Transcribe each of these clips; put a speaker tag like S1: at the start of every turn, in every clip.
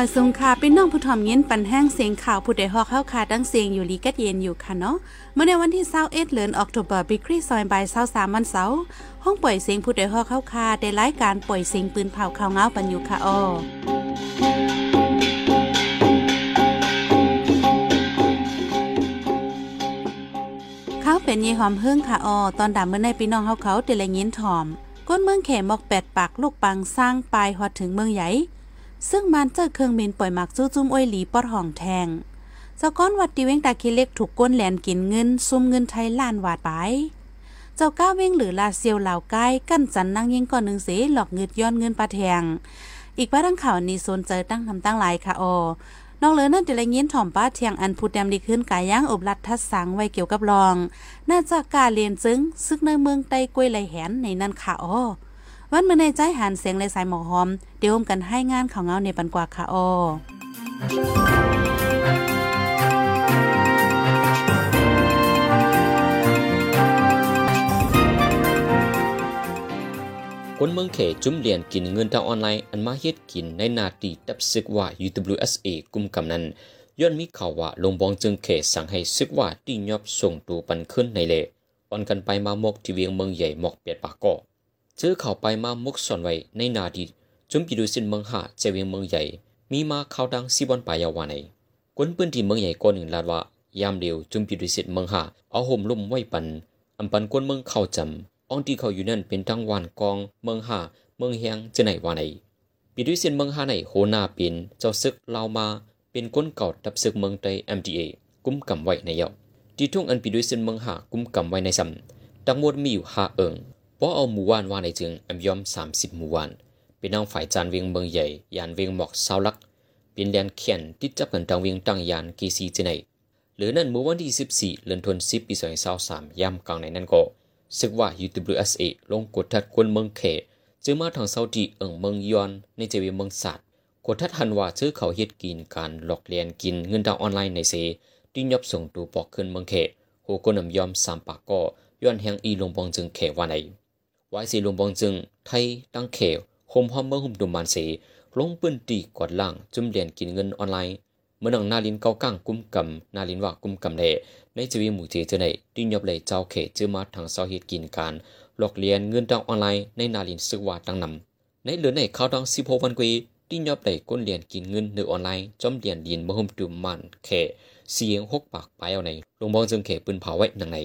S1: อยสูงค่ะเป็นน้องผู้ถ่อมเย็นปันแห้งเสียงข่าวผู้ใดฮอกเข้าคาดังเสียงอยู่ลีกัดเย็นอยู่ค่ะเนาะเมื่อในวันที่21เดือนออกตุลาปีคริสต์ซอยบ่าย23วันเสาร์ห้องปล่อยเสียงผู้ใดฮอกเข้าคาได้รายการปล่อยเสียงปืนเผาข่าวเงาปันอยู่ค่ะอ้อเขาเป็นยีหอมเฮิ่งค่ะออตอนดำเมื่อในพี่น้องเขาเขาเดลยินถอม ก้นเมืองแขมอกแปดปากลูกปังสร้างปลายฮอดถึงเมืองใหญ่ ซึ่งมันเจอเครื่องบินปล่อยหมักจู้จุ้มอ้อยหลีปอดห่องแทงเจ้าก้อนวัดตีเว้งตาคิเล็กถูกก้นแหลนกินเงินซุ่มเงินไทยล้านวาดไป เจ้าก้าเว้งหรือลาเซียวเหล่าใกล้กั้นจันนั่งยิงก่อนหนึ่งเสหลอกเงินย้อนเงินปลาแทง อีกป้าทั้งข่าวนี้โซนเจอตั้งทำตั้งหลายค่ะออนอกเหลือนั่นเดลยินถ่อมป้าเทียงอันพูดแดมดีขึ้นกายย่างอบรัดทัดสังไว้เกี่ยวกับรอง น่าจะกาเรียนจึงซึกในเมืองไต้กล้วยไหลแหนในนั่นค่ะออ วันเมื่อในใจหันเสียงเลยสายหมอหอม เดี๋ยวมกันให้งานของเงาในปันกว่าค่ะอ
S2: คนเมืองเขจุ้มเรียนกินเงินทางออนไลน์อันมาเฮ็ดกินในนาตีตับซึกว่า UWSA กุมกำนั้นย้อนมีข่าวว่าลงบองจึงเขสั่งให้ซึกว่าตียอบส่งตัวปันขึ้นในเลออนกันไปมาหมกที่เวียงเมืองใหญ่หมอกเปียดปากก็ เจอเข้าไปมามุกซ่อนไว้ในนาดีจมปีดูสินเมืองหาเจวียงเมืองใหญ่ มีมาเข้าดังสิบอนปายาวาในกวนปืนที่เมืองใหญ่ก้อนหนึ่งลาดว่ายามเดียวจมปีดูสินเมืองหาเอาห่มลุ่มไว้ปันอำปันกวนเมืองเข้าจำอองที่เขาอยู่นั่นเป็นทั้งวานกองเมืองหาเมืองเฮียงจะไหนวาในปีดูสินเมืองหาในโหนาเป็นเจ้าซึกลาวมาเป็นก้นเก่าดับซึกเมืองไต MDA กุ้มกำไว้ในเยาที่ทุ่งอันปีดูสินเมืองหากุ้มกำไว้ในซ้ำดังหมดมีอยู่หาเอิง พอเอาหมู่บ้านว่าในจึงอำยอมสามสิบหมู่บ้านเป็นน้องฝ่ายจานเวียงเมืองใหญ่ยานเวียงหมอกเสาลักเป็นแดนเขียนติดจับกันทางเวียงตั้งยานกีซีจีไนหรือนั่นเมื่อวันที่สิบสี่เดือนธันวาคมปีสองพันสามย่ำกลางในนั้นก็ซึกว่า UWSA ลงกดทัดคนเมืองเขจึงมาทางเซาดีเอิงเมืองยอนในเจวีเมืองสัตว์กดทัดหันว่าซื้อเขาเฮ็ดกินการหลอกเลียนกินเงินดาวออนไลน์ในเซที่ยบส่งตัวปอกขึ้นเมืองเขโหคนนำยอมสามปากก็ย้อนแหงอีลงบองจึงเขว่าใน วายสีลงบองจึงไทยตั้งเขวโฮมฮอมเมือหุมดุมมันสีลงปืนตีกอดล่างจุ่มเหรียญกินเงินออนไลน์เมื่อนังนาลินเกาก้างกุมกำนาลินว่ากุมกำเดในจีวีหมู่เจเจในดิ้นยบเลยเจ้าเขจื้อมาทางเสาเหตุกินการหลอกเลียนเงินดาวออนไลน์ในนาลินซึกว่าตั้งนำในเหลือในข่าวดังสิบหกวันกีดิ้นยบเลยก้นเรียนกินเงินในอออนไลน์จอมเรียนดินเมื่อหุมดุมมันเขเสียงหกปากไปเอาในลงบองจึงเขปืนเผาไว้หนังใน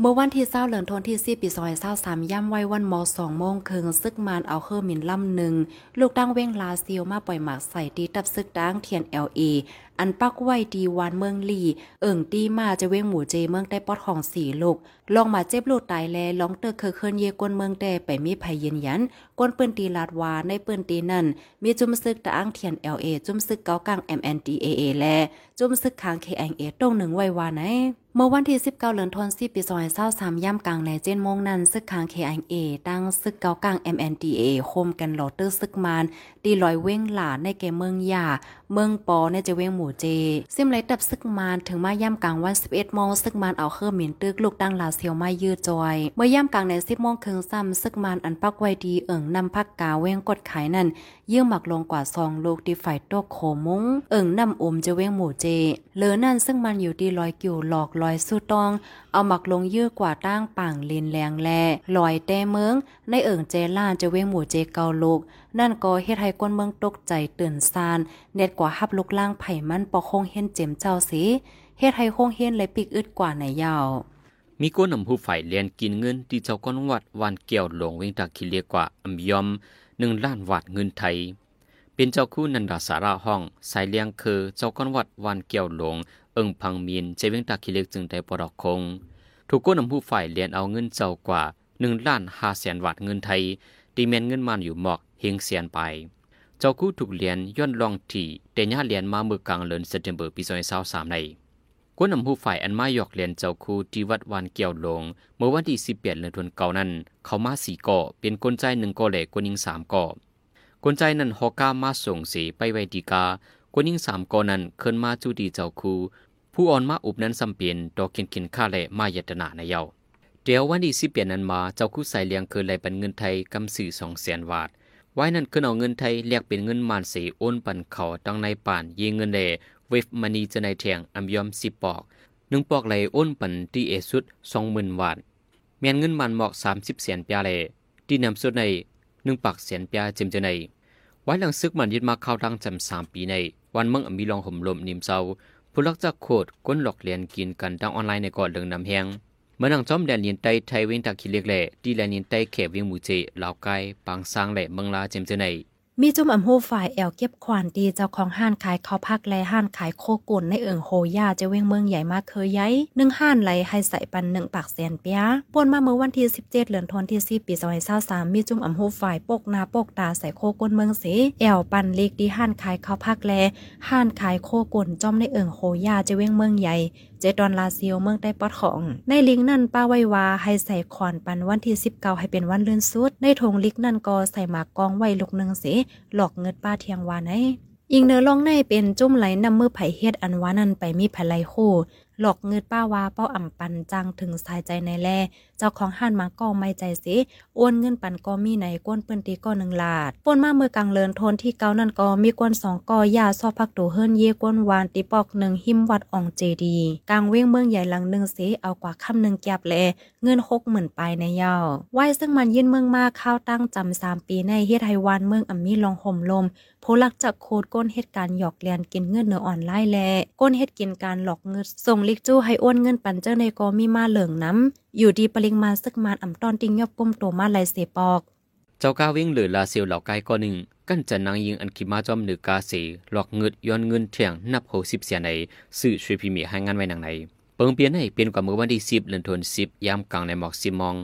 S1: เมื่อวันที่เศร้าเหลือนทนที่ซีปีซอยเศร้าสามย่ำไว้วันมอสองโมงคืนซึกมานเอาเคอร์มินล่ำหนึ่ง ลูกดังเว้งลาซิลมาปล่อยหมากใส่ดีตับซึกดังเทียนเอลเอันปักไว้ดีวานเมืองลีเอิ่งตีมาจะเว้งหมู่เจเมืองได้ปอดของสีลูกลองมาเจ็บลูกตายแลลองเตอเคยเคลื่อนเยกวนเมืองแต่ไปมีภัยเย็นยันกวนปืนตีลาดวาในปืนตีนั่น มีจุ่มซึกตะอ้างเทียนเอลเอจุ่มซึกเกากลาง MNDAA แลจุ่มซึกค้าง KNA ตรงหนึ่งไว้วาไหนเมื่อวันที่ 19 เดือนธันวาคมปี2023ย่ำกลางในเจนโมงนั้นซึกคาง KNA ตั้งซึกเกากลาง MNDA โคมกันหลอเตอร์ซึกมานตีลอยเว้งหลาในแก่เมืองยาเมืองปอในจะเว้งหมูเจซิมไลตับซึกมานถึงมาย่ำกลางวัน 11โมงซึกมานเอาเครื่องหมิ่นตึกลูกดังลาเซียวมายืดจอย เมื่อย่ำกลางใน10โมงครึ่งซ้ำซึกมานอันปักไว้ดีเอิ่งนำพักกาเว้งกดขายนั่นยื่อหมักลงกว่าซองลูกที่ฝ่ายโตโคมุงเอิ่งนำอมจะเว้งหมู่เจเหลือนั่นซึ่งมันอยู่ที่ลอยกิ่วหลอกลอยสู้ตอง เอาหมักลงยื้อกว่าตั้งป่างลินแรงแลลอยแต่เมือง ในเอิ่งเจล่านจะเว้งหมู่เจเกาลูกนั่นก็เฮ็ดให้คนเมืองตกใจตื่นซานเน็ดกว่าฮับลุกล่างไผ่มันปอคงเห็นเจ็มเจ้าสิเฮ็ดให้คงเห็นเลยปิกอึดกว่าในยาว
S2: มีก้นหนำผู้ฝ่ายเรียนกินเงินที่เจ้าก้อนวัดวันเกี่ยวหลงเวงตาคิเลียกว่าอัมยอม หนึ่งล้านวัดเงินไทย เป็นเจ้าคู่นันดาสาราห้อง สายเลียงคือเจ้าก้อนวัดวันเกี่ยวหลง เอิงพังมีนเจเวงตาคิเลียกจึงได้ปลอกคง ถูกก้นนำผู้ฝ่ายเรียนเอาเงินเจ้ากว่าหนึ่งล้านห้าแสนวัดเงินไทยตีเมนเงินมันอยู่หมอกเฮงเสียนไป เจ้าคู่ถูกเรียนย้อนลองที่แต่ญาเรียนมาเมื่อกลางเดือนเซปเทมเบอร์ปีสองพันสามใน กวนนำผู้ฝ่ายอันมาหยอกเรียนเจ้าคูที่วัดวานเกี่ยวลง เมื่อวันที่สิบแปดเดือนธันวาคมนั้น เขามาสี่ก่อเป็นกลใจหนึ่งก่อแหลกกวนยิงสามก่อกลใจนั้นฮอก้ามาส่งสีไปไวดีกากวนยิงสามก่อนั้นเคินมาจูดีเจ้าคูผู้อ่อนมาอุบนั้นสัมเปียนดอกกินกินข้าและมายัตนาในเยาเดี๋ยววันที่สิบเปลี่ยนนั้นมาเจ้าคู่ใส่เลียงคือไหลเป็นเงินไทยกำสื่อสองแสนวาทไว้นั่นคือเอาเงินไทยเรียกเป็นเงินมานสีโอนปันเขาตั้งในป่านยีเงินเลเวฟมันีจะในแทงอัมยอมสิปอกหนึ่งปอกไหลโอนปันที่เอสุดสองหมื่นวานเมียนเงินมันหมอกสามสิบเสียนปยาเลที่นำสุดในหนึ่งปักเสียนปยาจิมจะในไว้หลังซึกมันยึดมาเข้าทางจำสามปีในวันเมืองมีลองห่มลมนิมเศร้าผู้ลักจักโคดก้นหลอกเลียนกินกันทางออนไลน์ในก่อนเรื่องนำแหงเมื่อนังจอมแดนเลียนไตไทยเวงตาคิเล็กแหล่ที่แลนเลียนไตเขบเวียงมูเจลาวไกปางสร้างแหล่เมืองลาเจมเจใน
S1: มีจุ่มอำหูฝ่ายแอลเก็บขวานตีเจ้าของห้านขายข้าวพักและห้านขายโคกุนในเอิงโฮย่าจะเว้งเมืองใหญ่มากเคยย้ายหนึ่งห้านไหลให้ใส่ปันหนึ่งปากแสนเปียปวนมาเมื่อวันที่ 17 เดือนธันวาคมปี2023มีจุ่มอำหูฝ่ายปกนาปกตาใส่โคกุนเมืองเสแอลปันเล็กดีห้านขายข้าวพักและห้านขายโคกุนจอมในเอิงโฮย่าจะเว้งเมืองใหญ่ เจดอนลาซิโอเมืองได้ปอดของ ในลิงก์นั่นป้าไว้ว่าให้ใส่ขอนปันวันที่19ให้เป็นวันเลื่อนสุด ในทงลิกนั่นก็ใส่หมากกองไว้ลูกหนึ่งเสหลอกเงินป้าเทียงวานไหนยิงเนื้อลองในเป็นจุ่มไหลนำมือไผ่เฮ็ดอันวานันไปมีไผไหลคู่ หลอกเงินป้าวาเป้าอ่ำปันจังถึงสายใจในแล เจ้าของห้านมาก็ไม่ใจสิโอนเงินปันก็มีในก้นเปิ้นตีก็หนึ่งลาดป่นมาเมื่อกลางเลินทนที่เกานั่นก็มีก้นสองกอยาซอพักตูเฮิรนเย่ก้นวานตีปอกหนึ่งหิมวัดอ่องเจดีกลางเว้งเมืองใหญ่หลังหนึ่งสิเอากว่าคำหนึ่งแก็บแล เงินหกหมื่นไปในยาวไว้ซึ่งมันยินเมืองมากข้าวตั้งจำสามปีในเฮ็ดไทวานเมืองอัมมีลองห่มลมผู้ลักจากโคดก้นเหตุการณ์หยอกเลียนกินเงินเนื้ออ่อนไล่แลก้นเหตุกินการหลอกเงินส่งลิกจู้ให้อ้วนเงินปันเจ้าในกอมีมาเหลืองน้ำ อยู่ดีปริงมาซึกมานอ่ำตอนติงยอบก้มโตมาลายเสปอก
S2: เจ้าก้าวิ่งเหลือลาเซียวเหล่าไกก็หนึ่ง กันจะนางยิงอันคิมาจอมหรือกาเสหลอกเงินย้อนเงินเถียงนับโหสิบเสียในสื่อช่วยพิมีให้งานไว้หนังไหนเปิงเปลี่ยนให้เปลี่ยนกว่าเมื่อวันที่สิบเดือนธันวาคมยามกลางในหมอกสิมอง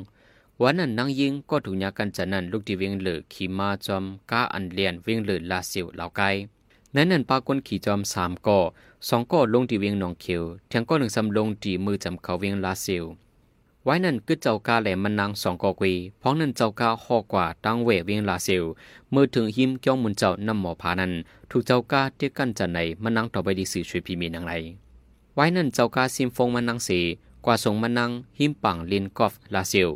S2: วันนั้นนางยิงก็ถูกยากันจะนั้นลูกที่วิ่งเหลือขีมาจอมก้าอันเลียนวิ่งเหลือลาเซียวเหล่าไกนั้นนั้นปากคนขี่จอมสามก่อ สองก่อลงที่เวียงหนองเขียวแทงก็หนึ่งสำลงที่มือจำเขาเวียงลาเซียวไว้นั่นคือเจ้ากาแหลมมันนางสองกอกวีพ้องนั่นเจ้ากาหอกว่าตั้งเวเวียงลาเซียวมือถึงหิมจ้องมุนเจ้านำหมอพานั้นถูกเจ้ากาเทียกันจันในมันนางต่อไปดีสื่อช่วยพีมีนางไรไว้นั่นเจ้ากาซิมฟงมันนางสีกว่าส่งมันนางหิมปังลินกอฟลาเซียว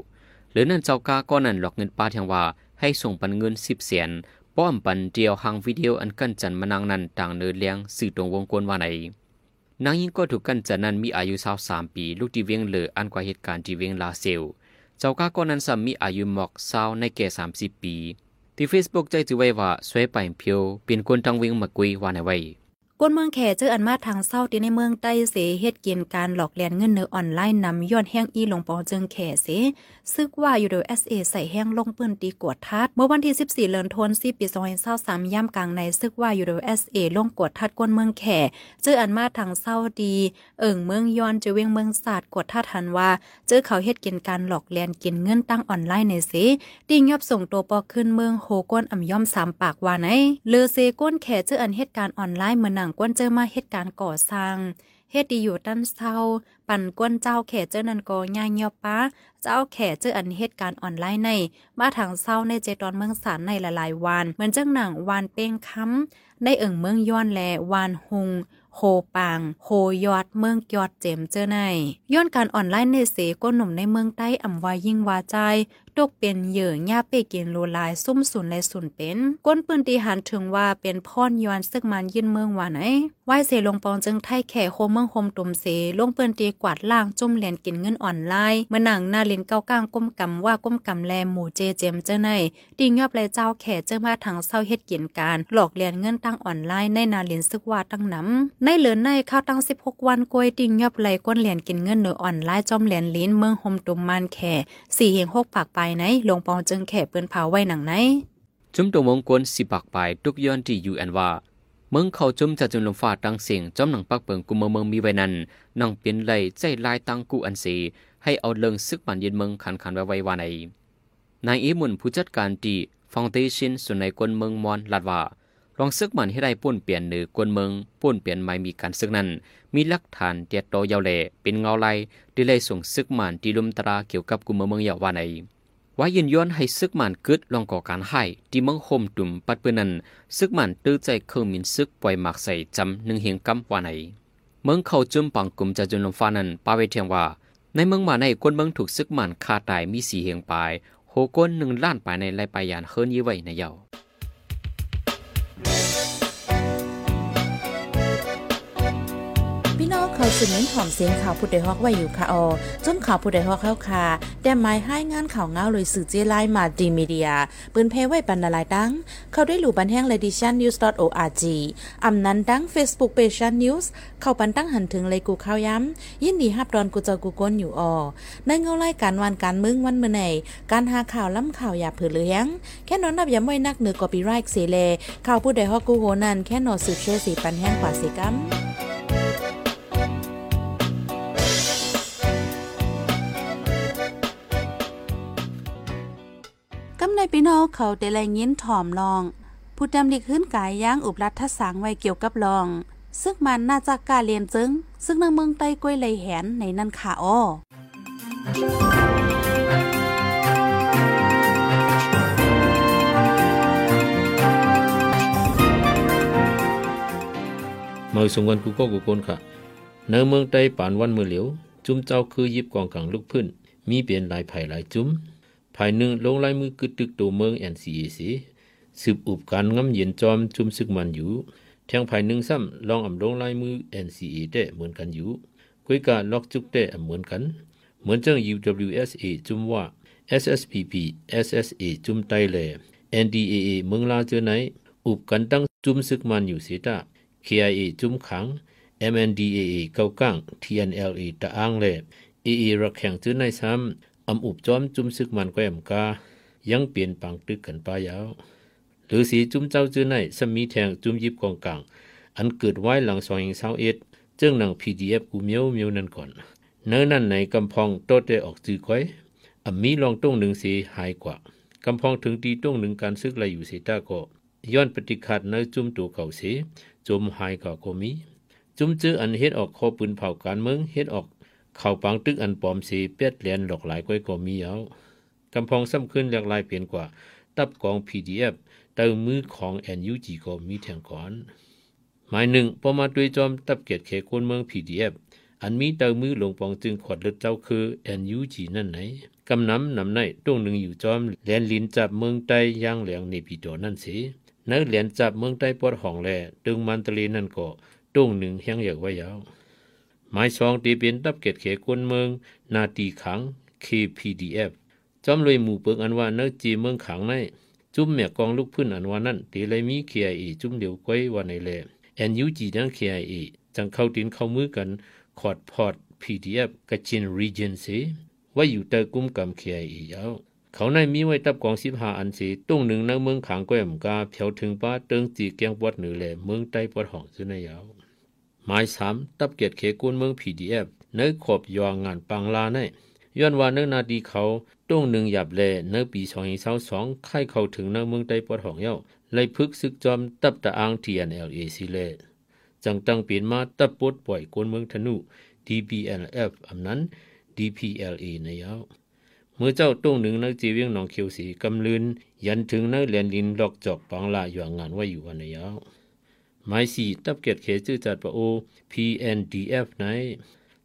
S2: หรือนั่นเจ้ากาก็นั่นหลอกเงินป้าเทียงว่าให้ส่งปันเงินสิบเสียน ป้อมปันเดียวหางวิดีโออันกันจันมานางนั้นต่างเนื้อเลี้ยงสื่อตรงวงกลว่าไหนนางยิงก็ถูกกันจันนั้นมีอายุสาวสามปี ลูกที่เวียงเหลืออันกว่าเหตุการณ์ที่เวียงลาเซล เจ้าก้าก็นั้นซ้ำมีอายุหมอกสาวในแก่สามสิบปี ที่เฟซบุ๊กใจจือไว้ว่าสวยไปเพียวเป็นคนทางเวียงมากุยว่าในไว้
S1: นเมืองแขเจออันมาทางเศร้าที่ในเมืองใต้เสเฮ็ดเกียนการหลอกเลียนเงินเนื้อออนไลน์นำย้อนแห้งอีหลงปอจึงแขเสซึกว่าอยู่โดย SA ใส่แห้งลงปืนตีกวดทัดเมื่อวันที่ 14เดือนธันวาคมปี2023ย่ำกลางในซึกว่าอยู่โดย SA ลงกวดทัดก้นเมืองแขเจออันมาทางเศร้าดีเอิ่งเมืองย้อนจะเวียงเมืองศาสตร์กวดทัดทันว่า เจอเขาเฮ็ดเกียนการหลอกเลียนกินเงินตั้งออนไลน์ในเสติงยอบส่งตัวปอขึ้นเมืองโฮก้นอ่ำย่อม3ปากว่าไหนเลอเซก้นแขเจออันเหตุการณ์ออนไลน์เมื่อหนังกวนเจอมาเหตุการณ์ก่อสร้างเฮ็ดดีอยู่ตั้นเศร้าปั่นกวนเจ้าแขเจ้านันก็ย่ายเงียบป้า เจ้าแขเจออันเหตุการณ์ออนไลน์ใน มาทางเศร้าในเจตอนเมืองสารในหลายๆวัน เหมือนเจังหนังวานเป้งค้ำในเอิงเมืองย้อนแลวานหุงโฮปางโฮยอดเมืองยอดเจมเจอในย้อนการออนไลน์ในเสก้นหนุ่มในเมืองใต้อ่ำวายิ่งวาใจตกเป็นเหยื่อย่าเปกินโลลายซุ่มสุนและสุนเป็น ก้นปืนตีหันถึงว่าเป็นพ่อนยอนซึกมันยินเมืองว่าไหนไหวเสลงปองจึงไทยแข่โคเมืองโฮมตุ่มเสลงปืนตีกวาดล่างจุ่มเหรียญกินเงินอ่อนไลน์เมื่อหนังหน้าลินเก้าก้างก้มกำว่าก้มกำแลหมู่เจเจมเจ้าในติงยอบเลยเจ้าแข่เจ้ามาทางเศร้าเฮ็ดกินการ หลอกเรียนเงินตั้งอ่อนไลน์ในนาลินซึกว่าตั้งน้ำในเหลือในข้าวตั้ง 16 วันกวยติงยอบเลยก้นเหรียญกินเงินเหนือออนไลน์จอมเหรียญลิ้นเมืองโฮมตุมมันแข่สี่เฮงหกปากไปไหนลงปองจึงแข่เปิ้นเผาไว้หนังไหน
S2: จุมตรงมงกลสิปักไปทุกย้อนที่ยูแอนว่า เมืองเขาจุมจะจุมลมฟ้าตังเสียงจอมหนังปักเปิงกุมเมืองมีไว้นั้นนังเปลี่ยนไหลใจลายตังกูอันสีให้เอาเลิงซึกมันเย็นเมืองขันขันไว้ไว้ว่าในนายเอมุนผู้จัดการดีฟองเตชินส่วนในกวนเมืองมอนลาดว่าลองซึกมันให้ได้ป่นเปลี่ยนหรือกวนเมืองป่นเปลี่ยนไม่มีการซึกนั้น มีหลักฐานเตียโตยาวแหล่เป็นเงาลายที่เลยส่งซึกมันที่ลุมตราเกี่ยวกับกุมเมืองยาวว่าใน ว่ายินย้อนให้ซึกมันกึดลองก่อการให้ที่เมืองโฮมตุ่มปัดเปืนนั้นซึกมันตื้อใจเครื่องมินซึกปล่อยหมากใส่จำหนึ่งเฮียงกำว่าไหน เมืองเขาจุ่มปังกลุ่มจะจุนลมฟ้านั้นปาเวเทียงว่า ในเมืองมาในคนเมืองถูกซึกมันฆ่าตายมีสีเฮียงปลายโฮก้นหนึ่งล้านปลายในไรปลายยานเฮิรนยี่ไว้ในเยา้า
S3: สืบเน้นหอมเสียงข่าวผู้ใดฮอกไว้อยู่ค่ะออจนข่าวผู้ใดฮอกเข้าค่ะแต่หมายให้งานข่าวเงาเลยสื่อเจไลมาดีมีเดีย ปืนเพไว้บรรณาลายดัง เข้าได้หลู่บันแห้ง ledition news org อำนั้นดัง Facebook page news เข้าปันตั้งหันถึงเลยกูข้าวย้ำยินดีฮับดอนกูเจอกูก้นอยู่ออในเงาไล่การวันการมึงวันเมื่อไหนการหาข่าวล้ำข่าวอย่าเผือเลี้ยงแค่นอนนับย้ำไว้นักเหนือกอปีไรค์เสเลข่าวผู้ใดฮอกกูโหนันแค่นอสืบเชื่อสีปันแห้งกว่าสีกัม กำในพี่น้อเขาได้แลยินถ่อมลอง ผู้ดำลิขึ้นกายย่างอุบรัฐสังไว้เกี่ยวกับลอง ซึ่งมันน่าจะกาเรียนจึง ซึ่งในเมืองใต้กล้วยไหลแหนในนั่นค่ะอ้อ
S4: เมื่อสงวันกูก็กูโกนค่ะ เนื้อเมืองใต้ปานวันมือเหลียว จุ้มเจ้าคือยิบกองกลางลูกพื้น มีเปลี่ยนหลายไผ่หลายจุ้ม ภายหนึ่งลงลายมือกึดตึกตัวเมือง NCAC สืบอุบการงำเย็นจอมจุ้มซึกมันอยู่แทงภายหนึ่งซ้ำลองอำลงลายมือ NCA ได้เหมือนกันอยู่กุยกาล็อกจุกได้เหมือนกัน เหมือนเจ้า UWSA จุ้มว่า SSPP SSA จุ้มไตแล NDAA เมืองลาเจอไหนอุบกันตั้งจุ้มซึกมันอยู่เสียตา KIA จุ้มขัง MNDAA เกากัง TNLA ตะอ้างเล AA รักแข่งจื้อในซ้ำ อำอุบจอมจุ้มซึกมันแก้มกายังเปลี่ยนปังตึกกันปายาวหรือสีจุ้มเจ้าจื้อในสมีแทงจุ้มยิบกองกลาง อันเกิดไว้หลังซอยยิงเศร้าเอ็ดเจ้งหนัง PDF กูเมียวเมียวนั่นก่อน เนื้อนั่นในกำพองโตได้ออกจื้อก้อยอำมีลองต้งหนึ่งสีหายกว่ากำพองถึงตีต้งหนึ่งการซึกไหลอยู่เสีตาก็ย้อนปฏิคัดเนื้อจุ้มตัวเก่าเสีจมหายก็ก็มีจุมจื้ออันเฮ็ดออกคอปืนเผาการเมืองเฮ็ดออก เข้าปังตึกอันปลอมสีเปียดเหรียญหลอกหลายก้อยก็มีเอากำพองซ้ำขึ้นหลากหลายเปลี่ยนกว่า ตับกอง PDF เติมมือของ NUG ก็มีแทงก่อน หมายหนึ่งพอมาด้วยจอมตับเกียรติเขคนเมือง PDF อันมีเติมมือลงปองจึงขอดเลือดเจ้าคือ NUG นั่นไหนกำนำนำในตรงหนึ่งอยู่จอมแหลนลินจับเมืองใต้ย่างเหลียงในปีโดนั่นสินื้อเหรียญจับเมืองใต้ปอดห้องแลตึงมันตะลีนั่นก็ตรงหนึ่งแห้งอยากไว้ยาว หมายสองตีเป็นตับเกตเขกวนเมือง นาตีขัง KPDF จอมเลยหมู่เปิงอันว่าเนื้อจีเมืองขังในจุ่มแม่กองลูกพื้นอันว่านั่นตีเลยมี KIA จุ่มเดียวก้อยว่าในแล NUG นั่ง KIA จังเข้าดินเข้ามือกันขอดพอด PDF กระชิน Regency ว่าอยู่แต่กุมกำ KIA ยาวเขาในมีไว้ตับกองสิบหาอันสีตุ้งหนึ่งในเมืองขางก้อยมกาเพียวถึงป้าเติงจีเกียงปวดเหนือแหลเมืองใต้ปวดห้องซึ่งในยาว หมายสามตับเกียรติเขกุนเมือง PDF ในขอบยองงานปังลาในย้อนว่าเนื้อนาดีเขาตุ้งหนึ่งหยับแลเนื้อปีสองสองสองไข่เข้าถึงในเมืองใต้ปวดหองเย้าเลยพึกซึกจอมตับตะอาง TNLA สิเลจังตั้งเปลี่ยนมาตับปดปล่อยกวนเมืองธนู DPLF อำนั้น DPLA ในยาวเมื่อเจ้าต้งหนึ่งนักจีเวียงหนองเขียวสีกำลืนยันถึงนักเรียนลินลอกจอกปังลาอยู่งานไว้อยู่วันยาว หมายสี่ตับเกียรติเขจื้อจัดปะโอ PNDF ใน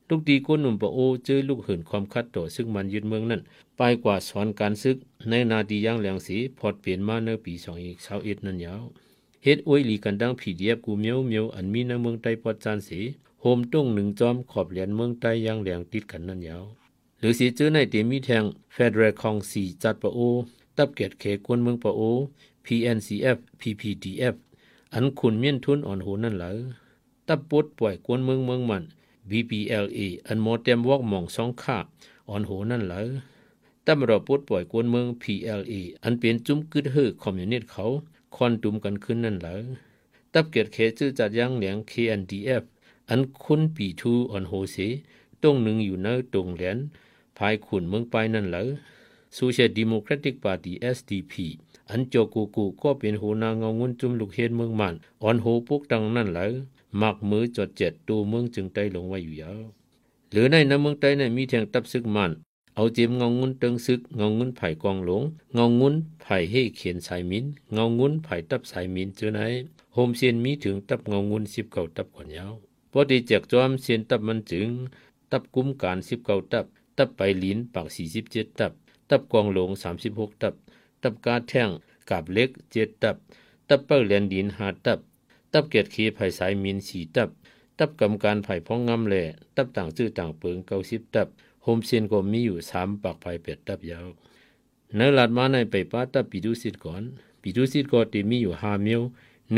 S4: ลูกดีก้นหนุ่มปะโอเจอลูกเหินความคัดต่อซึ่งมันยึดเมืองนั้นไปกว่าสอนการซึกในนาดีย่างแหลงสีพอดเปลี่ยนมาในปีสองอีกเช้าเอ็ดนั่นยาวเฮ็ดอวยลีกันดัง PDF กูเมียวเมียวอันมีในเมืองใต้ปอดจานสีโฮมต้งหนึ่งจอมขอบเหรียญเมืองใต้ย่างแหลงติดกันนั่นยาวหรือสีเจอในเตมีแทงเฟดเรคองสีจัดปะโอ ตับเกตเขกวนเมืองปะโอ PNCF PPDF อันคุณเมียนทุนอ่อนโหนั่นเหลอตับปดป่วยกวนเมืองเมืองมัน BPLA อันโมเต็มวอกหมองสองค่าอ่อนโหนั่นเหลอตับรอปดป่วยกวนเมือง PLA อันเป็นจุ้มกึดเฮอคอมมิวนิสต์เขาคอนตุมกันขึ้นนั่นเหลอตับเกตเขจื้อจัดย่างเหลียง KNDF อันคุณปีทูอ่อนโหเสตรงหนึ่งอยู่ในตรงเหรียญภายขุนเมืองไปนั่นเหรอ Social Democratic Party SDP อันโจกูกูก็เป็นหัวหนางเงางุนจุมลูกเฮ็ดเมืองมันอ่อนโหปุกดังนั่นเหรอมักมือจดเจ็ดตูเมืองจึงไต้ลงไว้อยู่ยาวหรือในน้ำเมืองไต้ในมีแทงตับซึกมันเอาเจียมเงางุนเติงซึกเงางุนไผ่กองหลงเงางุนไผ่เฮเขียนสายมินเงางุนไผ่ตับสายมินเจอไหนโฮมเซียนมีถึงตับเงางุนสิบเก่าตับก่อนยาวพอดีแจกจอมเซียนตับมันจึง ตับกุ้มการสิบเก้าตับ ตับไปลิ้นปากสี่สิบเจ็ดตับ ตับกองหลง36ตับ ตับกาแท่งกาบเล็ก7ตับ ตับเปิ้ลแลนดิน5ตับ ตับเกียรติขีไผ่สายมิน4ตับ ตับกรรมการไผ่พ้องงำแหล่ตับต่างชื่อต่างเปิง90ตับโฮมเซียนก็มีอยู่3ปากไผ่เป็ดตับยาวในหลาดมาในไปป้าตับปีดูสิทก่อนปีดูสิทก็ตีมีอยู่5มิว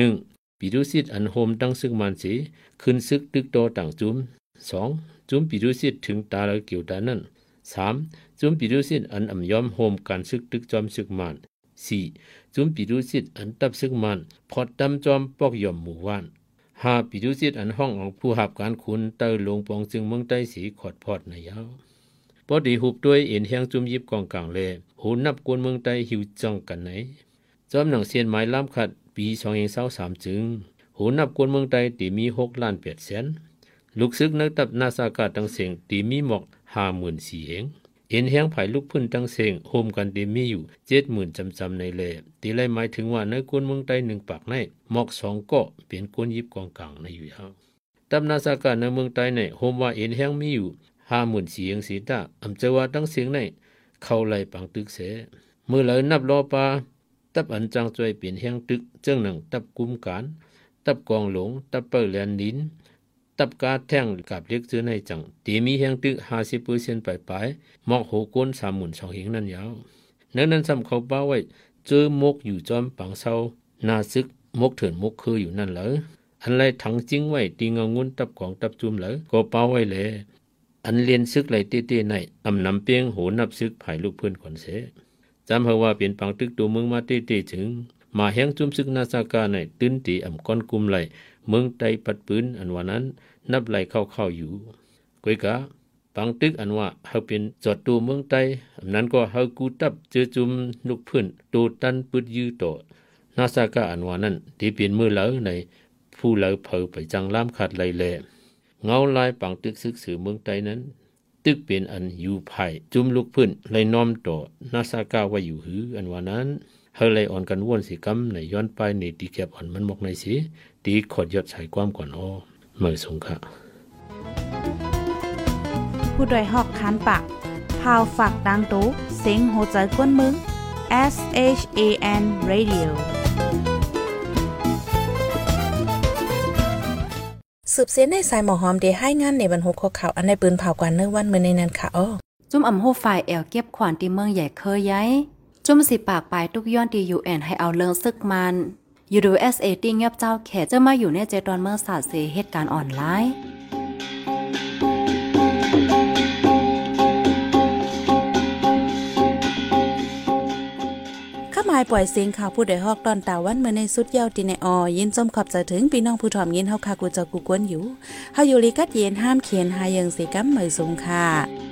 S4: 1ปีดูสิทอันโฮมตั้งซึกมันสีขึ้นซึกตึกโตต่างจุม2จุมปีดูสิทถึงตาละเกี่ยวตานั้น 3. จุมปีดูสิทธิ์อันอำยอมโฮมการซึกตึกจอมซึกมัน 4. จุมปีดูสิทธิ์อันตับซึกมันพอดตำจอมปอกยอมหมู่ว่านหาปีดูสิทธิ์อันห้องของผู้หับการคุณเตอลงปองจึงเมืองใต้สีขอดพอดในยาวปอดีหุบด้วยเอ็นแหงจุมยิบกองกลางเลหูนับกวนเมืองใต้หิวจังกันไหนจอมหนังเสียนไม้ล้ำขัดปีสองเองเศร้าสามจึงหูนับกวนเมืองใต้ตีมีหกล้านเปียดแสนลูกซึกนักตับนาซากาตังเสียงตีมีหมอก ห้าหมื่นสี่เองเอ็นแห้งไผ่ลูกพื้นตั้งเสียงโฮมกันตีมีอยู่เจ็ดหมื่นจำจำในเล่ตีไรหมายถึงว่าในกวนเมืองใต้หนึ่งปากในหมอกสองเกาะเป็นกวนยิบกองกลางในอยู่ยาวตับนาซากาในเมืองใต้ในโฮมว่าเอ็นแห้งมีอยู่ห้าหมื่นสี่เองสีตาอำเจว่าตั้งเสียงในเข้าไล่ปังตึกเสเมื่อเลยนับรอปลาตับอันจังจวยเปลี่ยนแห้งตึกเจ้งหนังตับกุมการตับกองหลงตับเปิลแลนดิน ตับกาแท่งกับเล็กเจอในจังตีมีแหงตึกห้าสิบเปอร์เซ็นต์ไปไปหมอกหก้นสามหมื่นสองหงนั่นยาวนั้นนั้นซ้ำเขาป้าไว้เจอมกอยู่จอมปังเศร้านาซึกมกเถินมกคืออยู่นั่นเหรออันไรถังจิ้งไว้ตีเงางุนตับของตับจุมเหรอก็เป้าไว้เลยอันเรียนซึกไหลเต้ๆในอำนำเปียงโหนับซึกภายลูกเพื่อนคนเสจำเฮาว่าเป็นปังตึกตัวเมืองมาเต้ๆถึงมาแห้งจุมซึกนาซากาในตื้นตีอำก้อนกุมไหลเมืองไตปัดปืนอันว่านั้น นับไหลเข้าๆอยู่กวยกะปังตึกอันว่าเฮาเป็นจอดตัวเมืองไตอำนั้นก็เฮากูตับเจอจุมลูกพื่นตูตันปึดยือโตนาซากาอันว่านั้นที่เป็นมือเหลอในผู้เหลอเผอไปจังล้ามขาดไหลแลเงาลายปังตึกซึกสือเมืองไตนั้น ตึกเป็นอันอยู่ภายจุมลูกพื้นเลน้อมต่อนาซากาว่าอยู่หืออันว่านั้นเฮาเลยอ่อนกันว่นสิกำในย้อนไปในตีแก็บอ่อนมันหมกในสิตีขอดยอดใส่ความก่อนอ้อ เมื่อสงค่ะ
S3: ผู้ดยหอกคานปากพาวฝากดังตู้เซ็งโหใจกวนมึง S H A N Radio สืบเสียนในสายหมอหอมเดให้งานในบรรหุกข่าวอันในปืนเผากว่าเนื้อวันเมื่อในนั้นค่ะอ้อ
S1: จุ่มอ่ำโฮฝ่ายแอลเก็บขวานที่เมืองใหญ่เคยย้ายจุ่มสิปากปลายทุกย้อนที่ยูแอนให้เอาเลิงซึกมัน ยูดูเอสเอติ้งเงียบเจ้าแขจะมาอยู่ในเจตอนเมื่อศาสตร์เสเหตุการณ์ออนไลน์
S3: ข้ามายปล่อยเสียงข่าวผู้ใดฮอกตอนตาวันเมื่อในสุดเยาวตีในออยินจมขอบใจถึงพี่น้องผู้ถ่อมยินเฮาคากูเจะกูกวนอยู่เฮาอยู่ลีกัดเย็นห้ามเขียนหายังสิกัมเหมยสงค่ะ